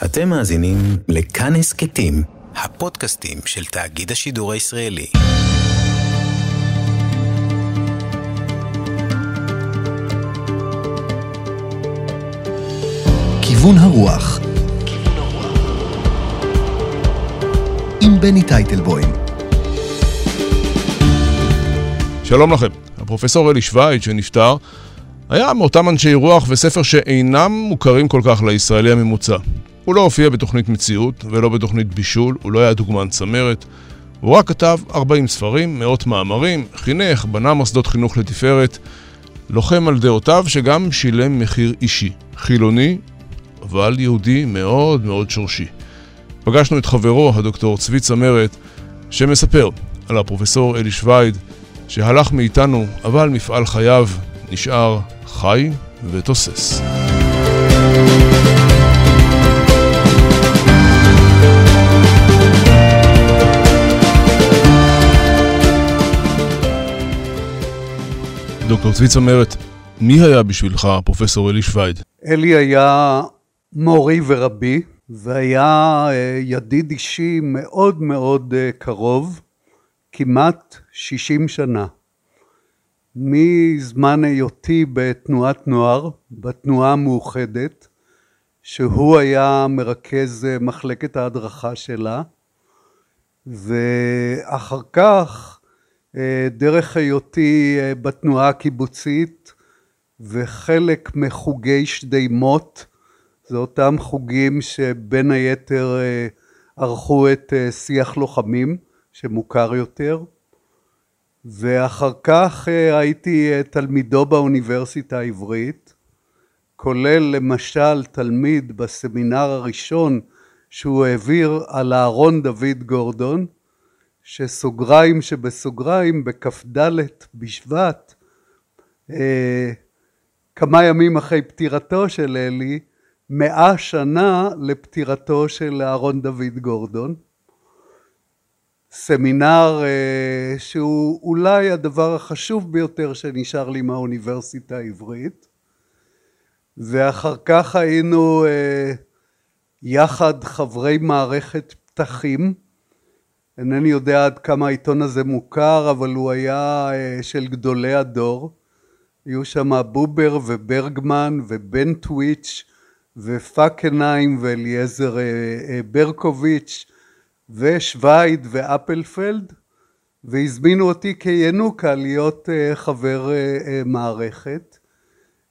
אתם מאזינים לכאן הסכתים, הפודקאסטים של תאגיד השידור הישראלי. כיוון הרוח עם בני טייטלבוים שלום לכם, הפרופסור אלי שווייד שנפטר היה מאותם אנשי רוח וספר שאינם מוכרים כל כך לישראלי הממוצע. הוא לא הופיע בתוכנית מציאות ולא בתוכנית בישול, הוא לא היה דוגמן צמרת. הוא רק כתב 40 ספרים, מאות מאמרים, חינך, בנה מוסדות חינוך לתפארת, לוחם על דעותיו שגם שילם מחיר אישי. חילוני, אבל יהודי מאוד מאוד שורשי. פגשנו את חברו, הדוקטור צבי צמרת, שמספר על הפרופסור אלי שווייד, שהלך מאיתנו, אבל מפעל חייו נשאר חי ותוסס. דוקטור צבי צמרת, מי היה בשבילך פרופסור אלי שווייד? אלי היה מורי ורבי, והיה אה, ידיד אישי מאוד מאוד אה, קרוב, כמעט 60 שנה. מזמן היותי בתנועת נוער, בתנועה המאוחדת, שהוא היה מרכז אה, מחלקת ההדרכה שלה, ואחר כך דרך היותי אה, בתנועה הקיבוצית וחלק מחוגי שדי מות, זה אותם חוגים שבין היתר ערכו את שיח לוחמים שמוכר יותר. ואחר כך אה, הייתי אה, תלמידו באוניברסיטה העברית, כולל למשל תלמיד בסמינר הראשון שהוא העביר על אהרון דוד גורדון, שסוגריים שבסוגריים בכ"ד בשבט, אה, כמה ימים אחרי פטירתו של אלי, מאה שנה לפטירתו של אהרון דוד גורדון. סמינר אה, שהוא אולי הדבר החשוב ביותר שנשאר לי מהאוניברסיטה העברית ואחר כך היינו אה, יחד חברי מערכת פתחים אינני יודע עד כמה העיתון הזה מוכר אבל הוא היה אה, של גדולי הדור היו שם בובר וברגמן ובן טוויץ' ופקנהיים ואליעזר ברקוביץ' ושווייד ואפלפלד והזמינו אותי כינוקה להיות אה, חבר אה, אה, מערכת.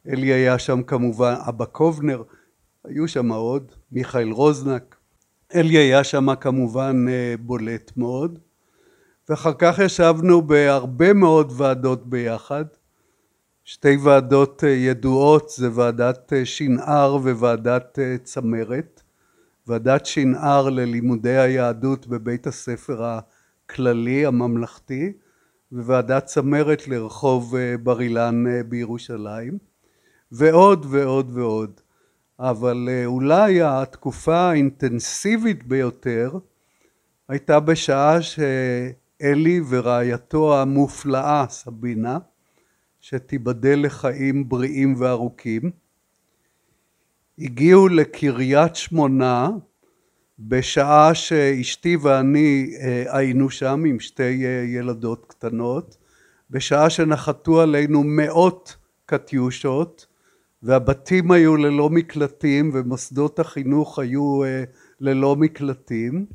אלי היה שם כמובן, אבא קובנר, היו שם עוד, מיכאל רוזנק. אלי היה שם כמובן בולט מאוד. ואחר כך ישבנו בהרבה מאוד ועדות ביחד. שתי ועדות ידועות זה ועדת שנער וועדת צמרת. ועדת שנער ללימודי היהדות בבית הספר הכללי הממלכתי וועדת צמרת לרחוב אה, בר אילן אה, בירושלים ועוד ועוד ועוד אבל אה, אולי התקופה האינטנסיבית ביותר הייתה בשעה שאלי ורעייתו המופלאה סבינה שתיבדל לחיים בריאים וארוכים הגיעו לקריית שמונה בשעה שאשתי ואני אה, היינו שם עם שתי אה, ילדות קטנות בשעה שנחתו עלינו מאות קטיושות והבתים היו ללא מקלטים ומוסדות החינוך היו אה, ללא מקלטים.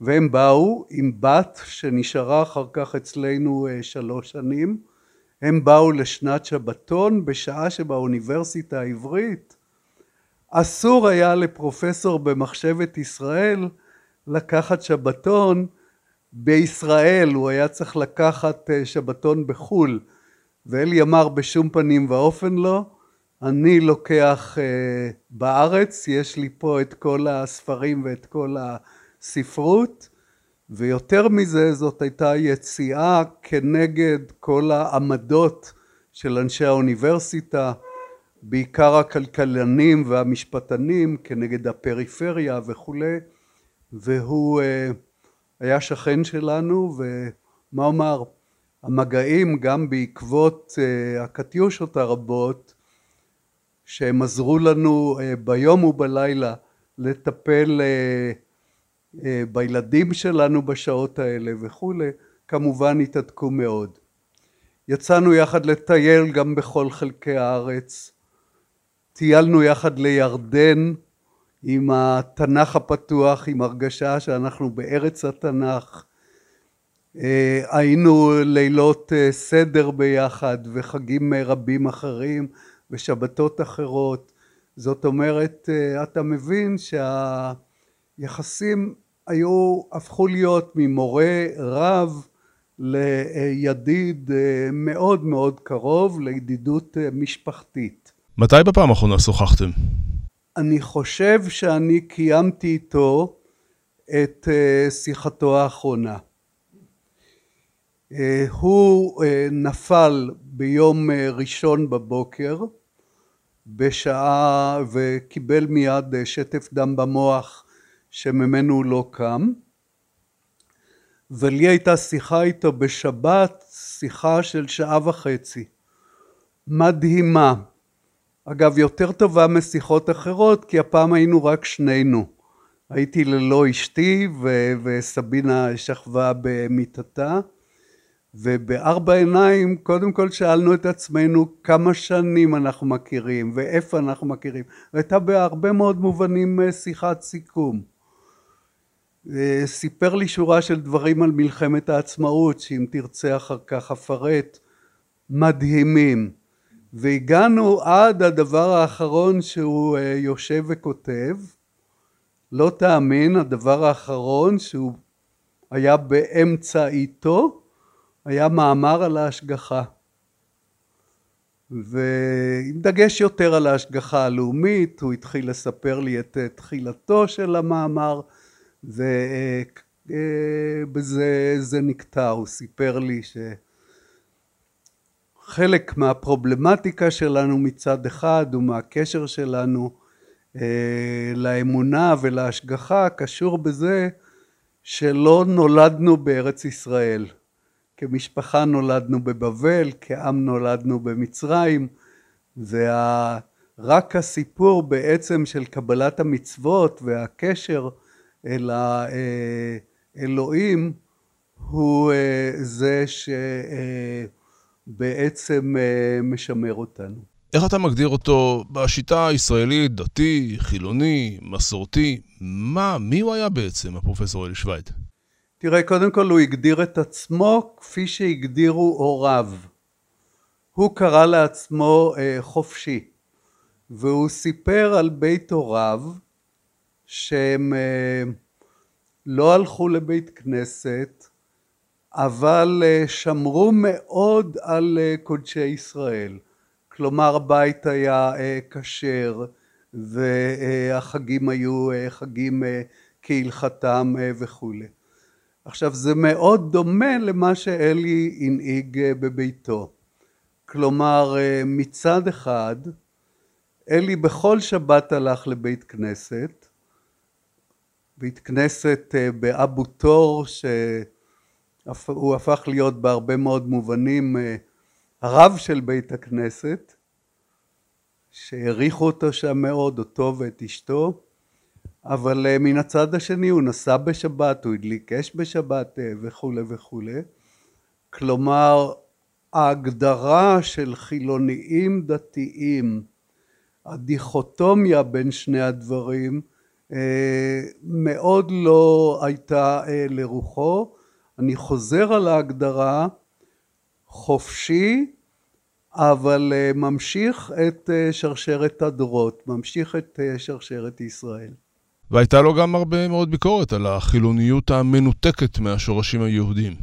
והם באו עם בת שנשארה אחר כך אצלנו שלוש שנים. הם באו לשנת שבתון בשעה שבאוניברסיטה העברית אסור היה לפרופסור במחשבת ישראל לקחת שבתון. בישראל, הוא היה צריך לקחת אה, שבתון בחו"ל ואלי אמר בשום פנים ואופן לא, אני לוקח אה, בארץ, יש לי פה את כל הספרים ואת כל הספרות ויותר מזה זאת הייתה יציאה כנגד כל העמדות של אנשי האוניברסיטה בעיקר הכלכלנים והמשפטנים כנגד הפריפריה וכולי והוא אה, היה שכן שלנו ומה אומר? המגעים גם בעקבות אה, הקטיושות הרבות שהם עזרו לנו אה, ביום ובלילה לטפל אה, אה, בילדים שלנו בשעות האלה וכולי, כמובן התהדקו מאוד. יצאנו יחד לטייל גם בכל חלקי הארץ, טיילנו יחד לירדן עם התנ"ך הפתוח, עם הרגשה שאנחנו בארץ התנ"ך, היינו לילות סדר ביחד וחגים רבים אחרים ושבתות אחרות, זאת אומרת אתה מבין שהיחסים היו, הפכו להיות ממורה רב לידיד אה, מאוד מאוד קרוב, לידידות אה, משפחתית. מתי בפעם האחרונה שוחחתם? אני חושב שאני קיימתי איתו את אה, שיחתו האחרונה. הוא נפל ביום ראשון בבוקר בשעה וקיבל מיד שטף דם במוח שממנו הוא לא קם ולי הייתה שיחה איתו בשבת, שיחה של שעה וחצי. מדהימה. אגב, יותר טובה משיחות אחרות, כי הפעם היינו רק שנינו. הייתי ללא אשתי וסבינה שכבה במיטתה, ובארבע עיניים קודם כל שאלנו את עצמנו כמה שנים אנחנו מכירים ואיפה אנחנו מכירים. והייתה בהרבה מאוד מובנים אה, שיחת סיכום. סיפר לי שורה של דברים על מלחמת העצמאות שאם תרצה אחר כך אפרט מדהימים והגענו עד הדבר האחרון שהוא אה, יושב וכותב לא תאמין הדבר האחרון שהוא היה באמצע איתו היה מאמר על ההשגחה ועם דגש יותר על ההשגחה הלאומית הוא התחיל לספר לי את תחילתו של המאמר ובזה זה נקטע, הוא סיפר לי שחלק מהפרובלמטיקה שלנו מצד אחד ומהקשר שלנו אה, לאמונה ולהשגחה קשור בזה שלא נולדנו בארץ ישראל. כמשפחה נולדנו בבבל, כעם נולדנו במצרים, ורק הסיפור בעצם של קבלת המצוות והקשר אל האלוהים הוא אה, זה שבעצם אה, משמר אותנו. איך אתה מגדיר אותו בשיטה הישראלית, דתי, חילוני, מסורתי? מה, מי הוא היה בעצם, הפרופסור אלי שווייד? תראה, קודם כל הוא הגדיר את עצמו כפי שהגדירו הוריו. הוא קרא לעצמו אה, חופשי, והוא סיפר על בית הוריו שהם אה, לא הלכו לבית כנסת אבל אה, שמרו מאוד על אה, קודשי ישראל כלומר הבית היה כשר והחגים היו חגים כהלכתם וכולי עכשיו זה מאוד דומה למה שאלי הנהיג בביתו. כלומר מצד אחד אלי בכל שבת הלך לבית כנסת בית כנסת אה, באבו תור שהוא הפך להיות בהרבה מאוד מובנים אה, הרב של בית הכנסת שהעריכו אותו שם מאוד, אותו ואת אשתו אבל אה, מן הצד השני הוא נסע בשבת, הוא הדליק אש בשבת וכולי וכולי כלומר ההגדרה של חילוניים דתיים הדיכוטומיה בין שני הדברים מאוד לא הייתה אה, לרוחו. אני חוזר על ההגדרה חופשי אבל אה, ממשיך את אה, שרשרת הדורות, ממשיך את שרשרת ישראל. והייתה לו גם הרבה מאוד ביקורת על החילוניות המנותקת מהשורשים היהודיים.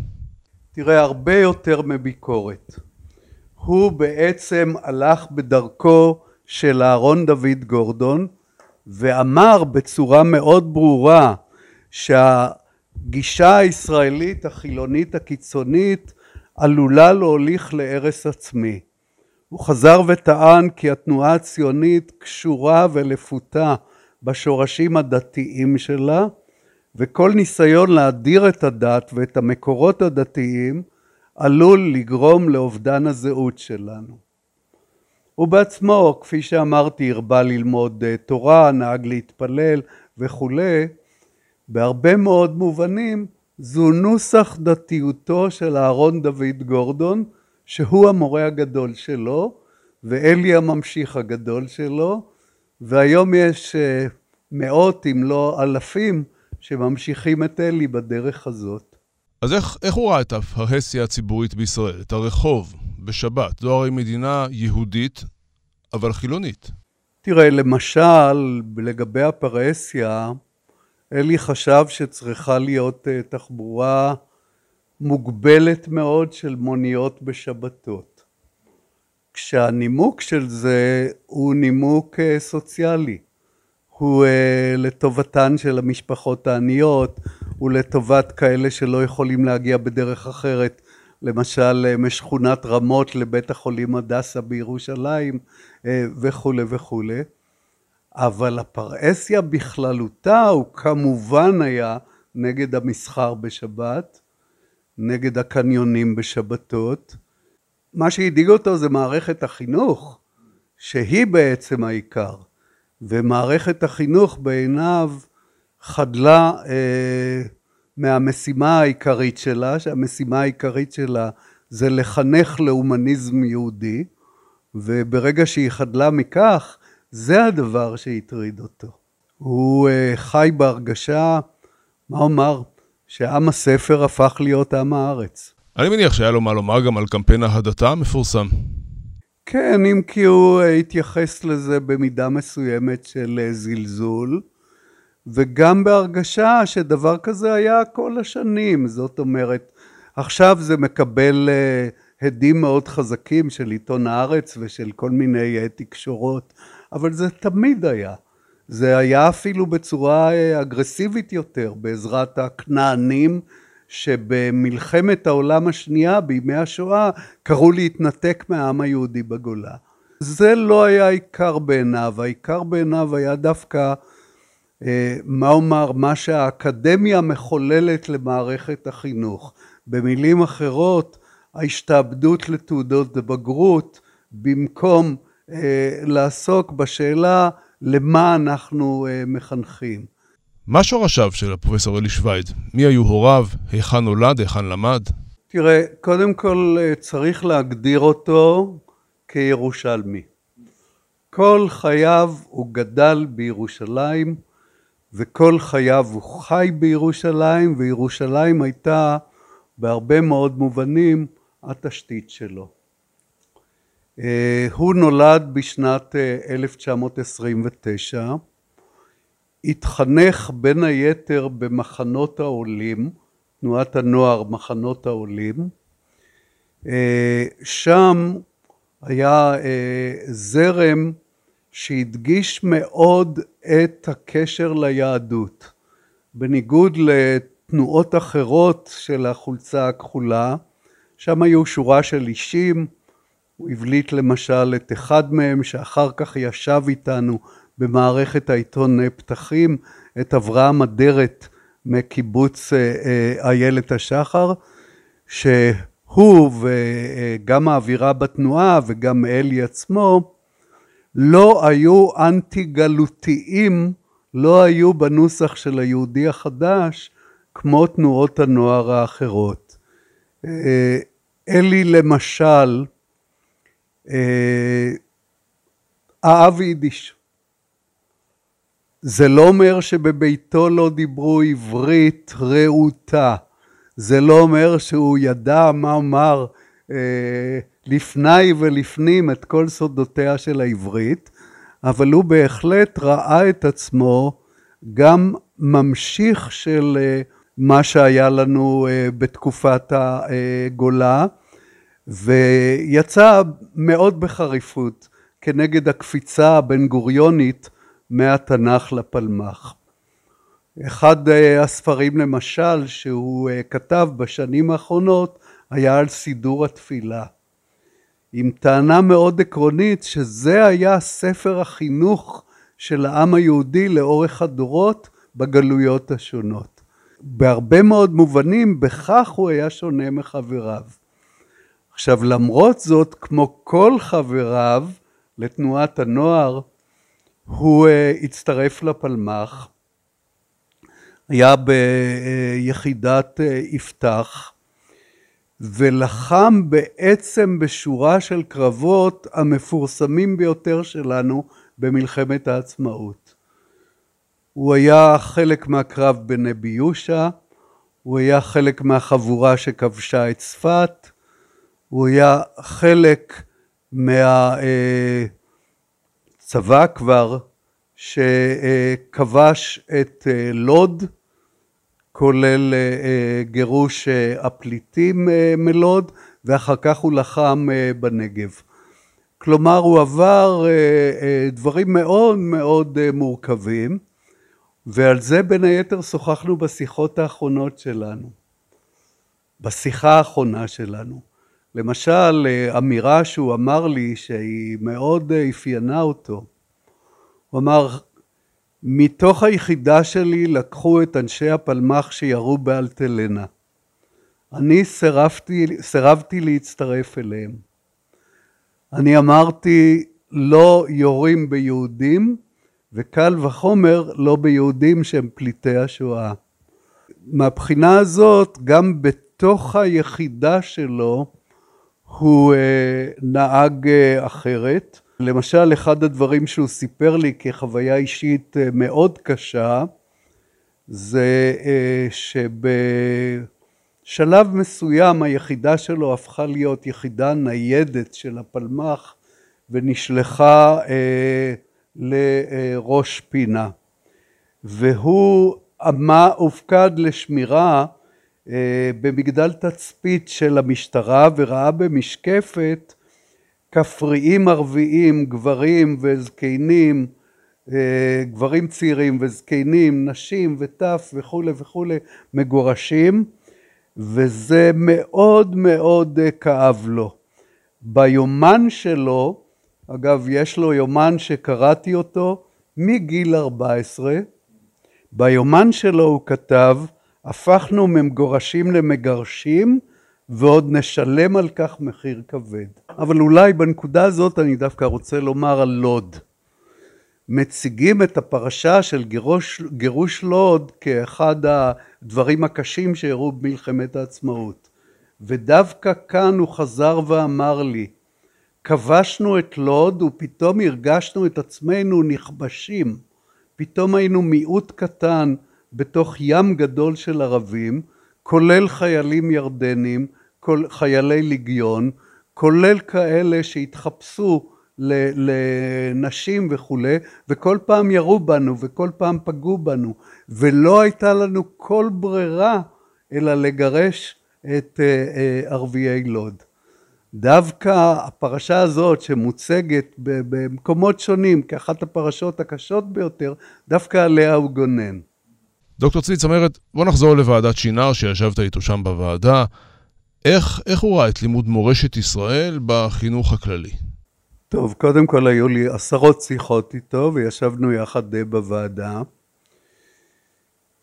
תראה, הרבה יותר מביקורת. הוא בעצם הלך בדרכו של אהרון דוד גורדון, ואמר בצורה מאוד ברורה שהגישה הישראלית החילונית הקיצונית עלולה להוליך להרס עצמי. הוא חזר וטען כי התנועה הציונית קשורה ולפותה בשורשים הדתיים שלה וכל ניסיון להדיר את הדת ואת המקורות הדתיים עלול לגרום לאובדן הזהות שלנו. הוא בעצמו, כפי שאמרתי, הרבה ללמוד אה, תורה, נהג להתפלל וכולי. בהרבה מאוד מובנים זו נוסח דתיותו של אהרון דוד גורדון, שהוא המורה הגדול שלו, ואלי הממשיך הגדול שלו, והיום יש אה, מאות אם לא אלפים שממשיכים את אלי בדרך הזאת. אז איך, איך הוא ראה את הפרהסיה הציבורית בישראל, את הרחוב, בשבת? זו הרי מדינה יהודית, אבל חילונית. תראה, למשל, לגבי הפרהסיה, אלי חשב שצריכה להיות אה, תחבורה מוגבלת מאוד של מוניות בשבתות. כשהנימוק של זה הוא נימוק אה, סוציאלי. הוא uh, לטובתן של המשפחות העניות, הוא לטובת כאלה שלא יכולים להגיע בדרך אחרת, למשל uh, משכונת רמות לבית החולים הדסה בירושלים וכולי וכולי. אבל הפרהסיה בכללותה הוא כמובן היה נגד המסחר בשבת, נגד הקניונים בשבתות. מה שהדאיג אותו זה מערכת החינוך, שהיא בעצם העיקר. ומערכת החינוך בעיניו חדלה אה, מהמשימה העיקרית שלה, שהמשימה העיקרית שלה זה לחנך להומניזם יהודי, וברגע שהיא חדלה מכך, זה הדבר שהטריד אותו. הוא אה, חי בהרגשה, מה אומר, שעם הספר הפך להיות עם הארץ. אני מניח שהיה לו מה לומר גם על קמפיין ההדתה המפורסם. כן, אם כי הוא אה, התייחס לזה במידה מסוימת של אה, זלזול, וגם בהרגשה שדבר כזה היה כל השנים. זאת אומרת, עכשיו זה מקבל אה, הדים מאוד חזקים של עיתון הארץ ושל כל מיני תקשורות, אבל זה תמיד היה. זה היה אפילו בצורה אגרסיבית יותר, בעזרת הכנענים שבמלחמת העולם השנייה, בימי השואה, קראו להתנתק מהעם היהודי בגולה. זה לא היה עיקר בעיניו, העיקר בעיניו היה דווקא, אה, מה אומר, מה שהאקדמיה מחוללת למערכת החינוך. במילים אחרות, ההשתעבדות לתעודות בגרות, במקום אה, לעסוק בשאלה למה אנחנו אה, מחנכים. מה שורשיו של הפרופסור אלי שווייד? מי היו הוריו? היכן נולד? היכן למד? תראה, קודם כל אה, צריך להגדיר אותו כירושלמי. כל חייו הוא גדל בירושלים, וכל חייו הוא חי בירושלים, וירושלים הייתה בהרבה מאוד מובנים התשתית שלו. אה, הוא נולד בשנת 1929, אה, התחנך בין היתר במחנות העולים, תנועת הנוער מחנות העולים. אה, שם היה אה, זרם שהדגיש מאוד את הקשר ליהדות. בניגוד לתנועות אחרות של החולצה הכחולה, שם היו שורה של אישים, הוא הבליט למשל את אחד מהם שאחר כך ישב איתנו במערכת העיתון פתחים את אברהם אדרת מקיבוץ אה, אה, איילת השחר, שהוא וגם האווירה בתנועה וגם אלי עצמו לא היו אנטי גלותיים, לא היו בנוסח של היהודי החדש כמו תנועות הנוער האחרות. אה, אלי למשל אהב יידיש. זה לא אומר שבביתו לא דיברו עברית רהוטה. זה לא אומר שהוא ידע מה אמר אה, לפני ולפנים את כל סודותיה של העברית, אבל הוא בהחלט ראה את עצמו גם ממשיך של אה, מה שהיה לנו אה, בתקופת הגולה, ויצא מאוד בחריפות כנגד הקפיצה הבן גוריונית מהתנ"ך לפלמ"ח. אחד אה, הספרים למשל שהוא אה, כתב בשנים האחרונות היה על סידור התפילה. עם טענה מאוד עקרונית שזה היה ספר החינוך של העם היהודי לאורך הדורות בגלויות השונות. בהרבה מאוד מובנים בכך הוא היה שונה מחבריו. עכשיו למרות זאת כמו כל חבריו לתנועת הנוער, הוא הצטרף לפלמ"ח, היה ביחידת יפתח, ולחם בעצם בשורה של קרבות המפורסמים ביותר שלנו במלחמת העצמאות. הוא היה חלק מהקרב בנבי יושע, הוא היה חלק מהחבורה שכבשה את צפת, הוא היה חלק מהצבא כבר שכבש את לוד כולל אה, אה, גירוש אה, הפליטים מלוד ואחר כך הוא לחם בנגב. כלומר הוא עבר דברים מאוד מאוד מורכבים ועל זה בין היתר שוחחנו בשיחות האחרונות שלנו, בשיחה האחרונה שלנו. למשל אמירה שהוא אמר לי שהיא מאוד אפיינה אותו, הוא אמר מתוך היחידה שלי לקחו את אנשי הפלמ"ח שירו באלטלנה. אני סירבתי, סירבתי להצטרף אליהם. אני אמרתי לא יורים ביהודים וקל וחומר לא ביהודים שהם פליטי השואה. מהבחינה הזאת גם בתוך היחידה שלו הוא אה, נהג אה, אחרת. למשל אחד הדברים שהוא סיפר לי כחוויה אישית אה, מאוד קשה זה שבשלב מסוים היחידה שלו הפכה להיות יחידה ניידת של הפלמ"ח ונשלחה לראש פינה. והוא מה הופקד לשמירה במגדל תצפית של המשטרה וראה במשקפת כפריים ערביים, גברים וזקנים, אה, גברים צעירים וזקנים, נשים וטף וכולי וכולי, מגורשים, וזה מאוד מאוד אה, כאב לו. ביומן שלו, אגב יש לו יומן שקראתי אותו מגיל 14, ביומן שלו הוא כתב הפכנו ממגורשים למגרשים ועוד נשלם על כך מחיר כבד. אבל אולי בנקודה הזאת אני דווקא רוצה לומר על לוד. מציגים את הפרשה של גירוש, גירוש לוד כאחד הדברים הקשים שאירעו במלחמת העצמאות. ודווקא כאן הוא חזר ואמר לי, כבשנו את לוד ופתאום הרגשנו את עצמנו נכבשים. פתאום היינו מיעוט קטן בתוך ים גדול של ערבים, כולל חיילים ירדנים, חיילי ליגיון, כולל כאלה שהתחפשו לנשים וכולי, וכל פעם ירו בנו וכל פעם פגעו בנו, ולא הייתה לנו כל ברירה אלא לגרש את אה, אה, ערביי לוד. דווקא הפרשה הזאת שמוצגת במקומות שונים כאחת הפרשות הקשות ביותר, דווקא עליה הוא גונן. דוקטור צבי צמרת, בוא נחזור לוועדת שינר שישבת איתו שם בוועדה. איך, איך הוא ראה את לימוד מורשת ישראל בחינוך הכללי? טוב, קודם כל היו לי עשרות שיחות איתו וישבנו יחד בוועדה.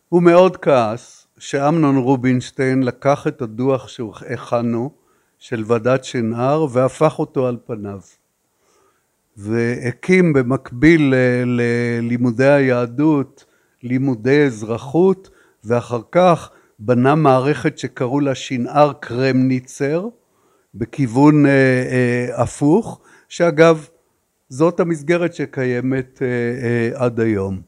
הוא מאוד כעס שאמנון רובינשטיין לקח את הדוח שהכנו של ועדת שנהר והפך אותו על פניו. והקים במקביל ללימודי היהדות לימודי אזרחות ואחר כך בנה מערכת שקראו לה שנהר קרמניצר בכיוון אה, אה, הפוך, שאגב זאת המסגרת שקיימת אה, אה, עד היום.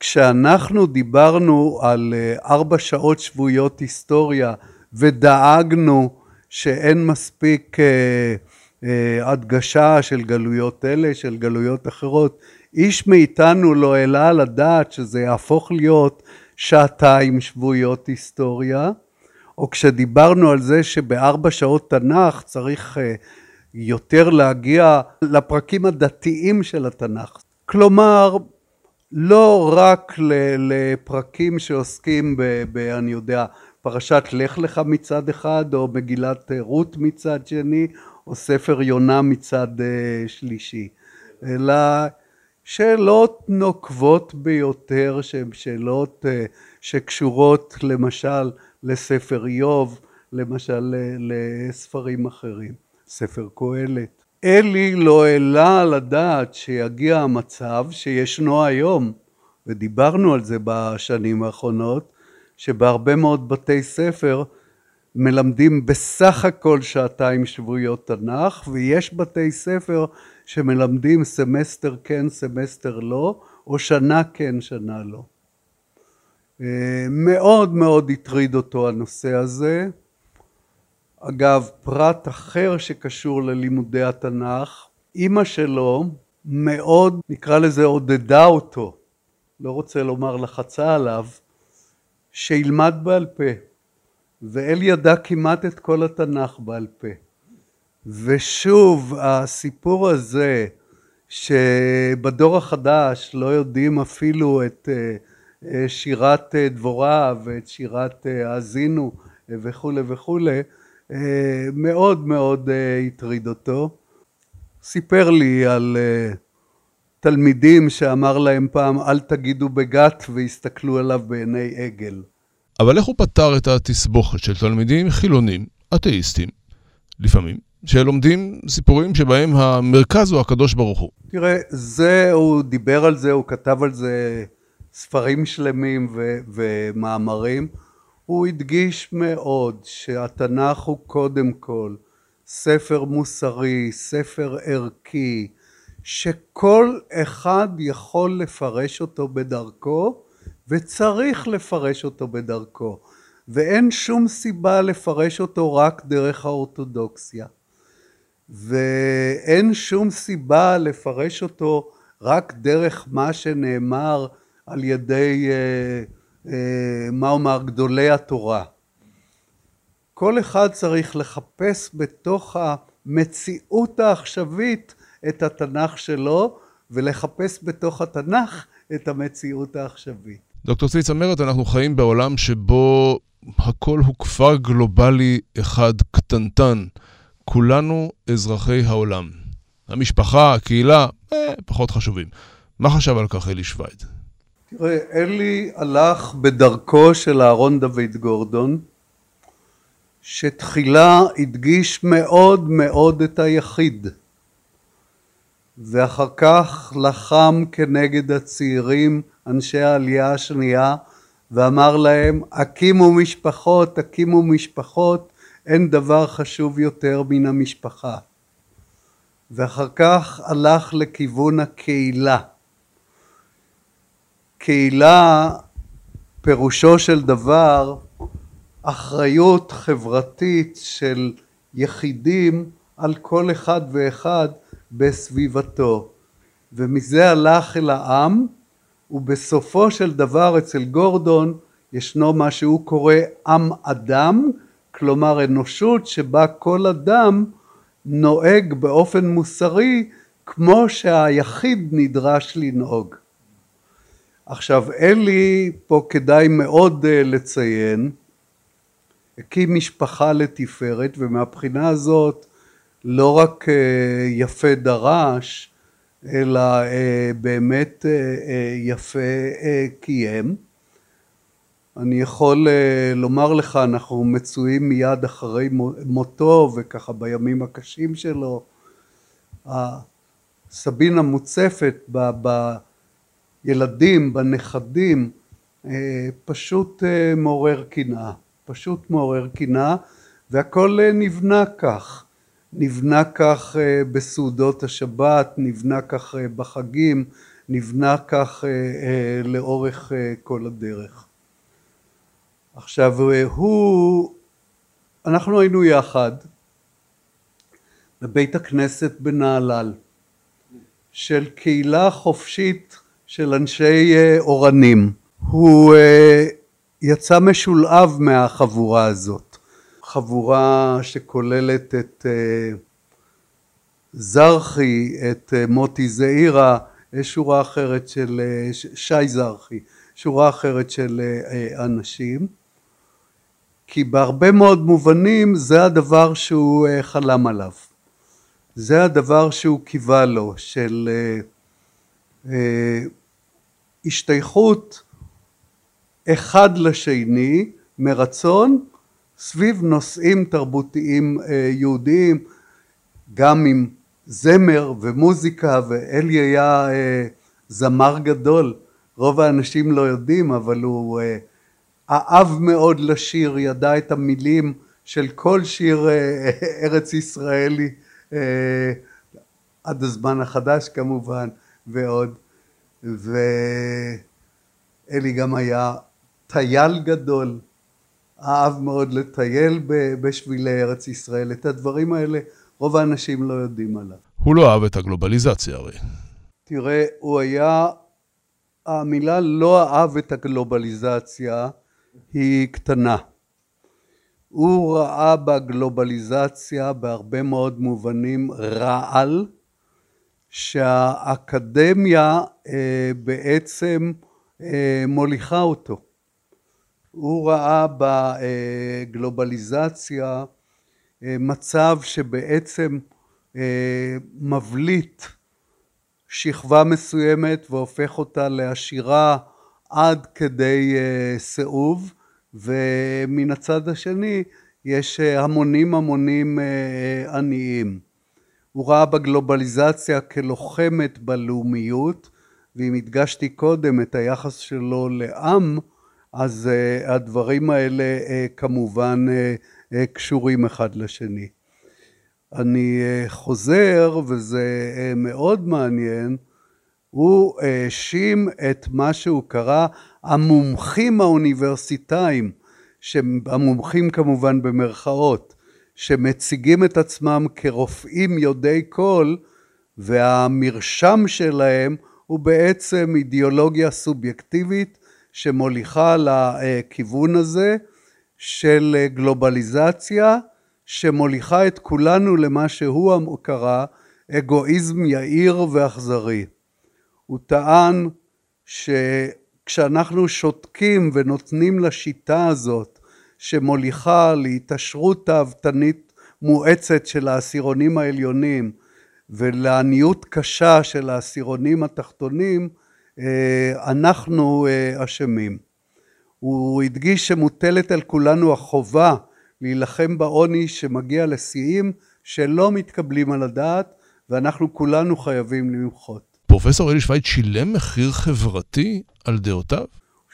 כשאנחנו דיברנו על אה, ארבע שעות שבועיות היסטוריה ודאגנו שאין מספיק אה, אה, הדגשה של גלויות אלה, של גלויות אחרות, איש מאיתנו לא העלה על הדעת שזה יהפוך להיות שעתיים שבועיות היסטוריה, או כשדיברנו על זה שבארבע שעות תנ"ך צריך אה, יותר להגיע לפרקים הדתיים של התנ"ך. כלומר, לא רק לפרקים שעוסקים ב, ב... אני יודע, פרשת לך לך מצד אחד, או מגילת רות מצד שני, או ספר יונה מצד אה, שלישי, אלא שאלות נוקבות ביותר שהן שאלות אה, שקשורות למשל לספר איוב, למשל לספרים אחרים, ספר קהלת. אלי לא העלה על הדעת שיגיע המצב שישנו היום, ודיברנו על זה בשנים האחרונות, שבהרבה מאוד בתי ספר מלמדים בסך הכל שעתיים שבועיות תנ"ך, ויש בתי ספר שמלמדים סמסטר כן, סמסטר לא, או שנה כן, שנה לא. אה, מאוד מאוד הטריד אותו הנושא הזה. אגב, פרט אחר שקשור ללימודי התנ"ך, אימא שלו מאוד, נקרא לזה, עודדה אותו, לא רוצה לומר לחצה עליו, שילמד בעל פה. ואל ידע כמעט את כל התנ"ך בעל פה. ושוב, הסיפור הזה, שבדור החדש לא יודעים אפילו את אה, אה, שירת אה, דבורה ואת שירת האזינו וכולי וכולי, מאוד מאוד הטריד אותו. סיפר לי על תלמידים שאמר להם פעם אל תגידו בגת והסתכלו עליו בעיני עגל. אבל איך הוא פתר את התסבוכת של תלמידים חילונים, אתאיסטים, לפעמים, שלומדים סיפורים שבהם המרכז הוא הקדוש ברוך הוא? תראה, זה, הוא דיבר על זה, הוא כתב על זה ספרים שלמים ו- ומאמרים. הוא הדגיש מאוד שהתנ"ך הוא קודם כל ספר מוסרי, ספר ערכי, שכל אחד יכול לפרש אותו בדרכו וצריך לפרש אותו בדרכו ואין שום סיבה לפרש אותו רק דרך האורתודוקסיה ואין שום סיבה לפרש אותו רק דרך מה שנאמר על ידי אה, אה, מה אומר גדולי התורה כל אחד צריך לחפש בתוך המציאות העכשווית את התנ"ך שלו ולחפש בתוך התנ"ך את המציאות העכשווית דוקטור צבי צמרת, אנחנו חיים בעולם שבו הכל הוא כפר גלובלי אחד קטנטן. כולנו אזרחי העולם. המשפחה, הקהילה, אה, פחות חשובים. מה חשב על כך אלי שווייד? תראה, אלי הלך בדרכו של אהרון דוד גורדון, שתחילה הדגיש מאוד מאוד את היחיד, ואחר כך לחם כנגד הצעירים אנשי העלייה השנייה ואמר להם הקימו משפחות, הקימו משפחות, אין דבר חשוב יותר מן המשפחה. ואחר כך הלך לכיוון הקהילה. קהילה פירושו של דבר אחריות חברתית של יחידים על כל אחד ואחד בסביבתו ומזה הלך אל העם ובסופו של דבר אצל גורדון ישנו מה שהוא קורא עם אדם, כלומר אנושות שבה כל אדם נוהג באופן מוסרי כמו שהיחיד נדרש לנהוג. עכשיו אלי פה כדאי מאוד אה, לציין הקים משפחה לתפארת ומהבחינה הזאת לא רק אה, יפה דרש אלא אה, באמת יפה קיים. אני יכול לומר לך, אנחנו מצויים מיד אחרי מותו וככה בימים הקשים שלו. סבינה מוצפת בילדים, בנכדים, פשוט מעורר קנאה, פשוט מעורר קנאה והכל נבנה כך. נבנה כך אה, בסעודות השבת, נבנה כך אה, בחגים, נבנה כך אה, לאורך כל הדרך. עכשיו הוא, אנחנו היינו יחד בבית הכנסת בנהלל של קהילה חופשית של אנשי אורנים. הוא יצא משולהב מהחבורה הזאת. חבורה שכוללת את אה, זרחי, את אה, מוטי זעירה, שורה אחרת של אה, שי זרחי, שורה אחרת של אנשים, כי בהרבה מאוד מובנים זה הדבר שהוא חלם עליו, זה הדבר שהוא קיווה לו, של השתייכות אחד לשני מרצון סביב נושאים תרבותיים אה, יהודיים, גם אם זמר ומוזיקה, ואלי היה אה, זמר גדול. רוב האנשים לא יודעים, אבל הוא אה, אהב מאוד לשיר, ידע את המילים של כל שיר אה, ארץ ישראלי, אה, עד הזמן החדש כמובן, ועוד. ואלי גם היה טייל גדול, אהב מאוד לטייל בשבילי ארץ ישראל. את הדברים האלה רוב האנשים לא יודעים עליו. הוא לא אהב את הגלובליזציה הרי. תראה, הוא היה, המילה לא אהב את הגלובליזציה היא קטנה. הוא ראה בגלובליזציה בהרבה מאוד מובנים רעל, שהאקדמיה אה, בעצם אה, מוליכה אותו. הוא ראה בגלובליזציה אה, מצב שבעצם אה, מבליט שכבה מסוימת והופך אותה לעשירה עד כדי אה, סיאוב ומן הצד השני יש המונים המונים עניים. הוא ראה בגלובליזציה כלוחמת בלאומיות ואם הדגשתי קודם את היחס שלו לעם אז הדברים האלה כמובן קשורים אחד לשני. אני אה, חוזר, וזה אה, מאוד מעניין, הוא האשים את מה שהוא קרא המומחים האוניברסיטאיים, המומחים כמובן במרכאות, שמציגים את עצמם כרופאים יודעי כל, והמרשם שלהם הוא בעצם אידיאולוגיה סובייקטיבית שמוליכה לכיוון הזה של גלובליזציה שמוליכה את כולנו למה שהוא קרא אגואיזם יהיר ואכזרי. הוא טען שכשאנחנו שותקים ונותנים לשיטה הזאת שמוליכה להתעשרות תאוותנית מואצת של העשירונים העליונים ולעניות קשה של העשירונים התחתונים, אה, אנחנו אה, אשמים. הוא הדגיש שמוטלת על כולנו החובה להילחם בעוני שמגיע לשיאים שלא מתקבלים על הדעת ואנחנו כולנו חייבים למחות. פרופסור אלי שווייץ שילם מחיר חברתי על דעותיו?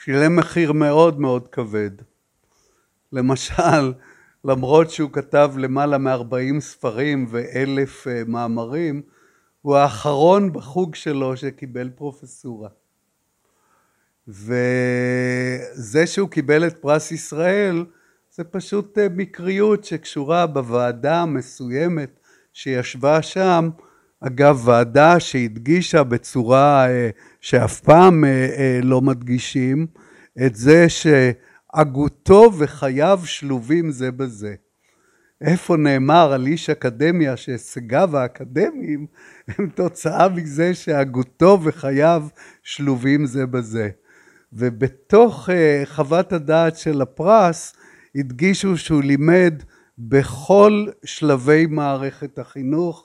שילם מחיר מאוד מאוד כבד. למשל, למרות שהוא כתב למעלה מ-40 ספרים ואלף אה, מאמרים, הוא האחרון בחוג שלו שקיבל פרופסורה. וזה שהוא קיבל את פרס ישראל זה פשוט אה, מקריות שקשורה בוועדה המסוימת שישבה שם, אגב ועדה שהדגישה בצורה אה, שאף פעם אה, לא מדגישים את זה שהגותו וחייו שלובים זה בזה. איפה נאמר על איש אקדמיה שהישגיו האקדמיים הם תוצאה מזה שהגותו וחייו שלובים זה בזה. ובתוך חוות הדעת של הפרס הדגישו שהוא לימד בכל שלבי מערכת החינוך, אה,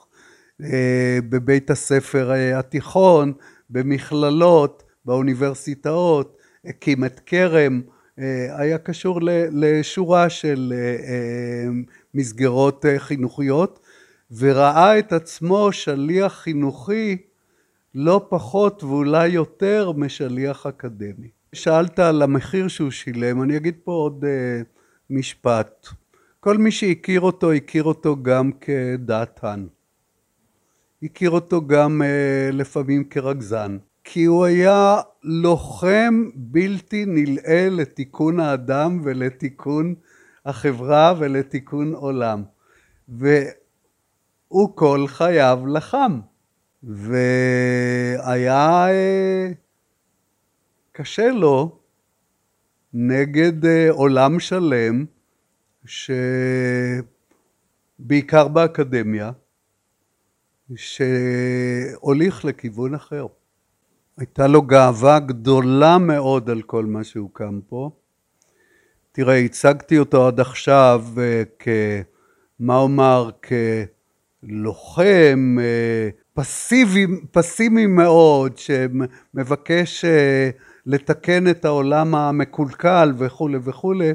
בבית הספר אה, התיכון, במכללות, באוניברסיטאות, הקים את כרם, אה, היה קשור לשורה של מסגרות חינוכיות וראה את עצמו שליח חינוכי לא פחות ואולי יותר משליח אקדמי. שאלת על המחיר שהוא שילם, אני אגיד פה עוד משפט. כל מי שהכיר אותו, הכיר אותו גם כדעתן. הכיר אותו גם uh, לפעמים כרגזן. כי הוא היה לוחם בלתי נלאה לתיקון האדם ולתיקון החברה ולתיקון עולם. והוא כל חייו לחם. והיה uh, קשה לו נגד אה, עולם שלם שבעיקר באקדמיה שהוליך לכיוון אחר. הייתה לו גאווה גדולה מאוד על כל מה שהוקם פה. תראה, הצגתי אותו עד עכשיו אה, כמה אומר, כלוחם אה, פסיבי, פסימי מאוד, שמבקש לתקן את העולם המקולקל וכולי וכולי,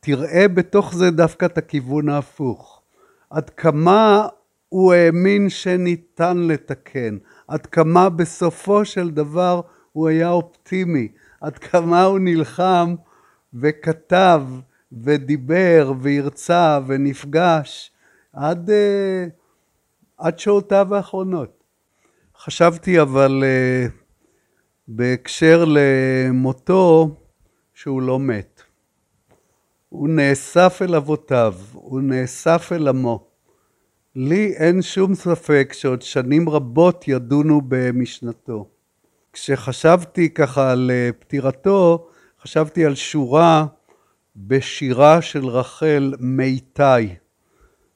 תראה בתוך זה דווקא את הכיוון ההפוך. עד כמה הוא האמין שניתן לתקן, עד כמה בסופו של דבר הוא היה אופטימי, עד כמה הוא נלחם וכתב ודיבר והרצה ונפגש עד, אה, עד שעותיו האחרונות. חשבתי אבל אה, בהקשר למותו שהוא לא מת. הוא נאסף אל אבותיו, הוא נאסף אל עמו. לי אין שום ספק שעוד שנים רבות ידונו במשנתו. כשחשבתי ככה על אה, פטירתו, חשבתי על שורה בשירה של רחל מיתי,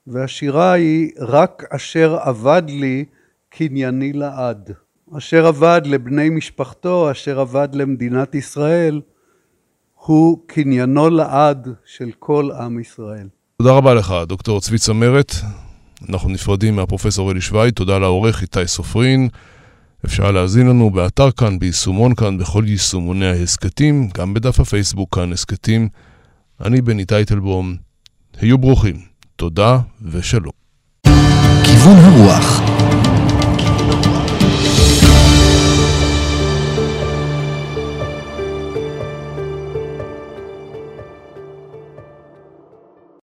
והשירה היא רק אשר אבד לי קנייני לעד. אשר אבד לבני משפחתו, אשר אבד למדינת ישראל, הוא קניינו לעד של כל עם ישראל. תודה רבה לך, דוקטור צבי צמרת. אנחנו נפרדים מהפרופסור אלי שווי, תודה לעורך איתי סופרין. אפשר להאזין לנו באתר כאן, ביישומון כאן, בכל יישומוני ההסכתים, גם בדף הפייסבוק כאן הסכתים. אני בני טייטלבום. היו ברוכים. תודה ושלום. כיוון הרוח